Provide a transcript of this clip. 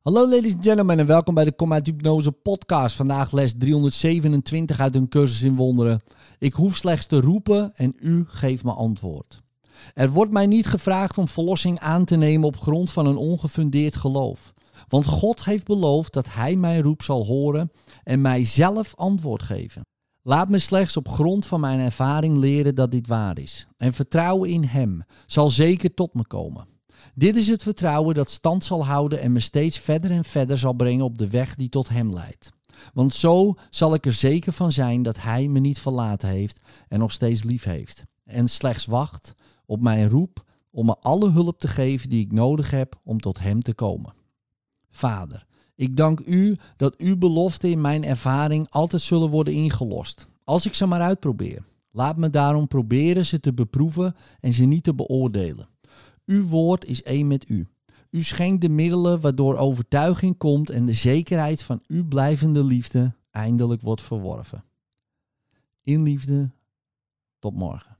Hallo ladies and gentlemen en welkom bij de Kom uit Hypnose podcast. Vandaag les 327 uit een cursus in wonderen. Ik hoef slechts te roepen en u geeft me antwoord. Er wordt mij niet gevraagd om verlossing aan te nemen op grond van een ongefundeerd geloof. Want God heeft beloofd dat Hij mijn roep zal horen en mij zelf antwoord geven. Laat me slechts op grond van mijn ervaring leren dat dit waar is. En vertrouwen in Hem zal zeker tot me komen. Dit is het vertrouwen dat stand zal houden en me steeds verder en verder zal brengen op de weg die tot Hem leidt. Want zo zal ik er zeker van zijn dat Hij me niet verlaten heeft en nog steeds lief heeft. En slechts wacht op mijn roep om me alle hulp te geven die ik nodig heb om tot Hem te komen. Vader, ik dank U dat Uw beloften in mijn ervaring altijd zullen worden ingelost, als ik ze maar uitprobeer. Laat me daarom proberen ze te beproeven en ze niet te beoordelen. Uw woord is één met U. U schenkt de middelen waardoor overtuiging komt en de zekerheid van uw blijvende liefde eindelijk wordt verworven. In liefde, tot morgen.